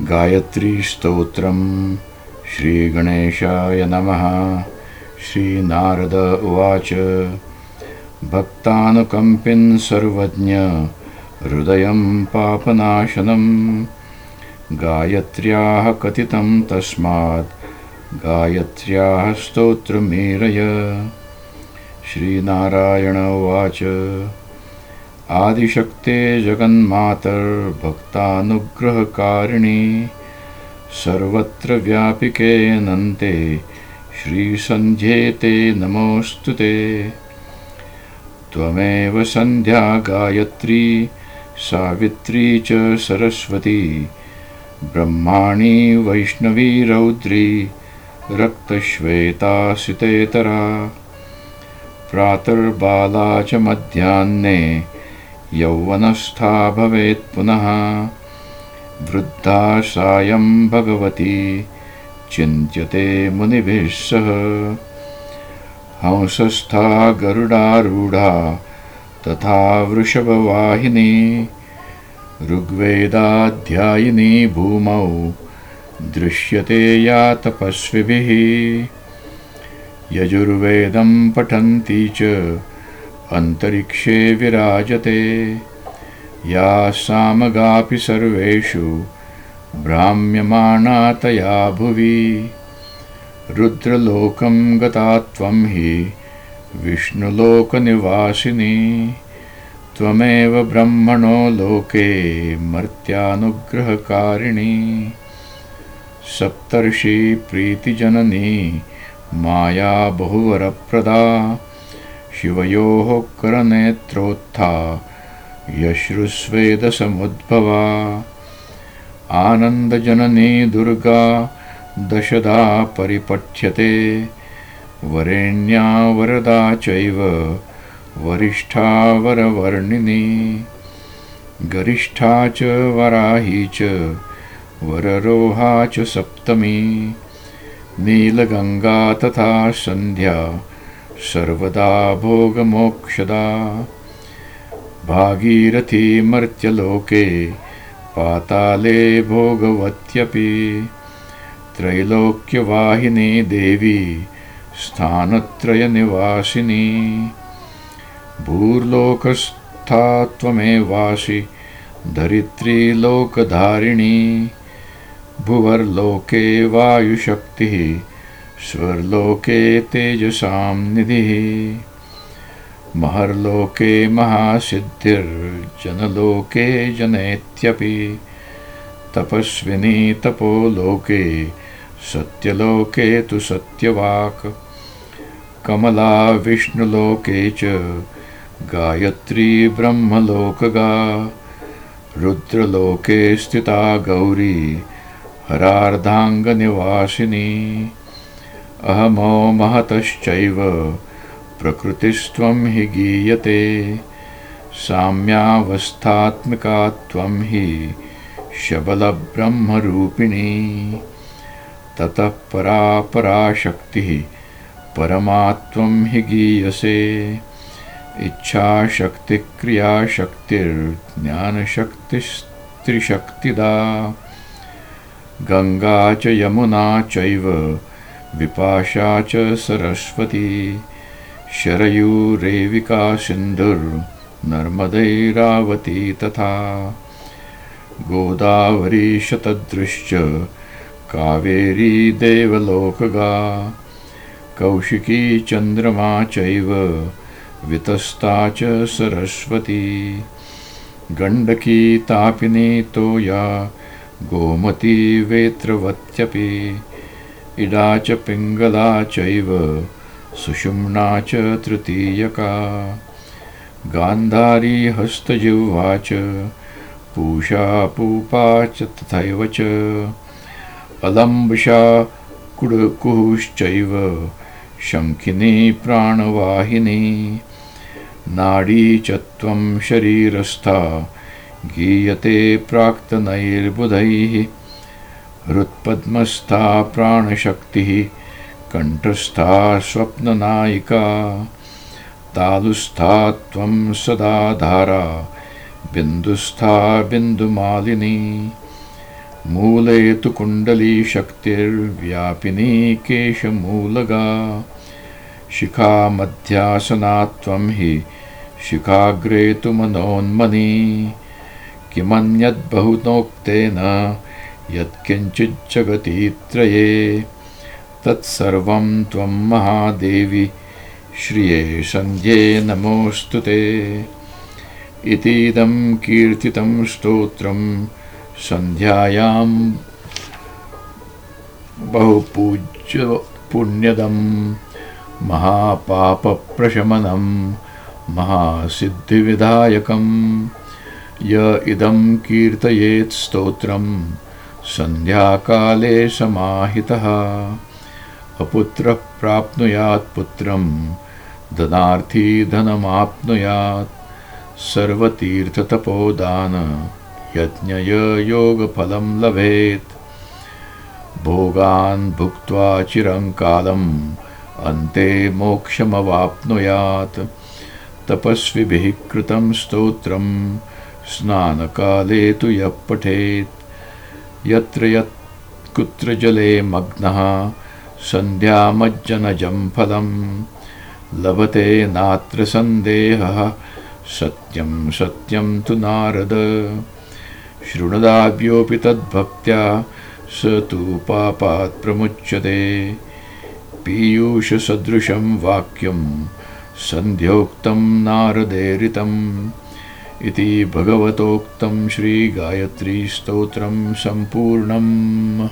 गायत्रीस्तोत्रम् श्रीगणेशाय नमः। श्रीनारद उवाच। भक्तानुकम्पिन् सर्वज्ञ हृदयं पापनाशनं। गायत्र्याः कथितं तस्मात् गायत्र्याः स्तोत्रमेरय। श्रीनारायण उवाच आदिशक्ते जगन्मातर्भक्तानुग्रहकारिणी सर्वत्र व्यापिकेऽनन्ते श्रीसन्ध्ये ते नमोऽस्तु ते। त्वमेव सन्ध्या गायत्री सावित्री च सरस्वती ब्रह्माणी वैष्णवी रौद्री रक्तश्वेतासितेतरा प्रातर्बाला च मध्याह्ने यौवनस्था भवेत् पुनः। वृद्धा सायं भगवती चिन्त्यते मुनिभिः सह। हंसस्था गरुडारूढा तथा वृषभवाहिनी ऋग्वेदाध्यायिनी भूमौ दृश्यते या तपस्विभिः। यजुर्वेदं पठन्ती च अन्तरिक्षे विराजते। या सामगापि सर्वेषु भ्राम्यमाणातया भुवि। रुद्रलोकं गता त्वं हि विष्णुलोकनिवासिनी। त्वमेव ब्रह्मणो लोके मर्त्यानुग्रहकारिणी। सप्तर्षिप्रीतिजननी माया बहुवरप्रदा शिवयोः करनेत्रोत्था यश्रुस्वेदसमुद्भवा। आनन्दजननी दुर्गा दशदा परिपठ्यते वरेण्या वरदा चैव वरिष्ठा वरवर्णिनी। गरिष्ठा च वराही च वररोहा च सप्तमी। नीलगङ्गा तथा सन्ध्या सर्वदा भोगमोक्षदा। भागीरथीमर्त्यलोके पाताले भोगवत्यपि। त्रैलोक्यवाहिनी देवी स्थानत्रयनिवासिनी। भूर्लोकस्था त्वमेवासि धरित्रीलोकधारिणी भुवर्लोके वायुशक्तिः स्वर्लोके तेजसां निधिः। महर्लोके महासिद्धिर्जनलोके जनेत्यपि। तपस्विनी तपोलोके सत्यलोके तु सत्यवाक्। कमला विष्णुलोके च गायत्री ब्रह्मलोकगा। रुद्रलोके स्थिता गौरी हरार्धाङ्गनिवासिनी अहमो महतश्चैव। प्रकृतिस्त्वं हि गीयते। साम्यावस्थात्मिका त्वं हि शबलब्रह्मरूपिणी। ततः परापराशक्तिः परमात्वं हि गीयसे। इच्छाशक्तिक्रियाशक्तिर्ज्ञानशक्तिस्त्रिशक्तिदा। गङ्गा च यमुना चैव विपाशा च सरस्वती। शरयूरेविका सिन्धुर्नर्मदैरावती तथा। गोदावरीशतदृश्च कावेरी देवलोकगा। कौशिकी चन्द्रमा चैव वितस्ता च सरस्वती। गण्डकी तापिनी तोया गोमती वेत्रवत्यपि इडा च पिङ्गला चैव सुषुम्ना च तृतीयका। गान्धारी हस्तजिह्वा च पूषा पूपा च तथैव च। अलम्बुषा कुडकुश्चैव शङ्खिनी प्राणवाहिनी। नाडी च त्वं शरीरस्था गीयते प्राक्तनैर्बुधैः हृत्पद्मस्था प्राणशक्तिः कण्ठस्था स्वप्ननायिका तालुस्था त्वं सदा धारा बिन्दुस्था बिन्दुमालिनी मूले तु कुण्डलीशक्तिर्व्यापिनी केशमूलगा शिखामध्यासना त्वं हि शिखाग्रे तु मनोन्मनी किमन्यद्बहुनोक्तेन यत्किञ्चिज्जगतीत्रये तत्सर्वं त्वं महादेवि श्रिये सन्ध्ये नमोऽस्तु ते। इतीदं कीर्तितं स्तोत्रं सन्ध्यायां बहुपूज्य पुण्यदम् महापापप्रशमनं महासिद्धिविधायकं। य इदं कीर्तयेत् स्तोत्रं सन्ध्याकाले समाहितः। अपुत्रः प्राप्नुयात् पुत्रं धनार्थी धनमाप्नुयात्। सर्वतीर्थतपोदान यज्ञययोगफलं लभेत्। भोगान् भुक्त्वा चिरङ्कालम् अन्ते मोक्षमवाप्नुयात्। तपस्विभिः कृतं स्तोत्रं स्नानकाले तु यः पठेत् यत्र यत् कुत्र जले मग्नः सन्ध्यामज्जनजं फलं लभते नात्र सन्देहः सत्यं सत्यं तु नारद। शृणुदाव्योऽपि तद्भक्त्या स तु पापात् प्रमुच्यते। पीयूषसदृशं वाक्यं सन्ध्योक्तं नारदेरितम् इति भगवतोक्तं श्रीगायत्रीस्तोत्रं सम्पूर्णम्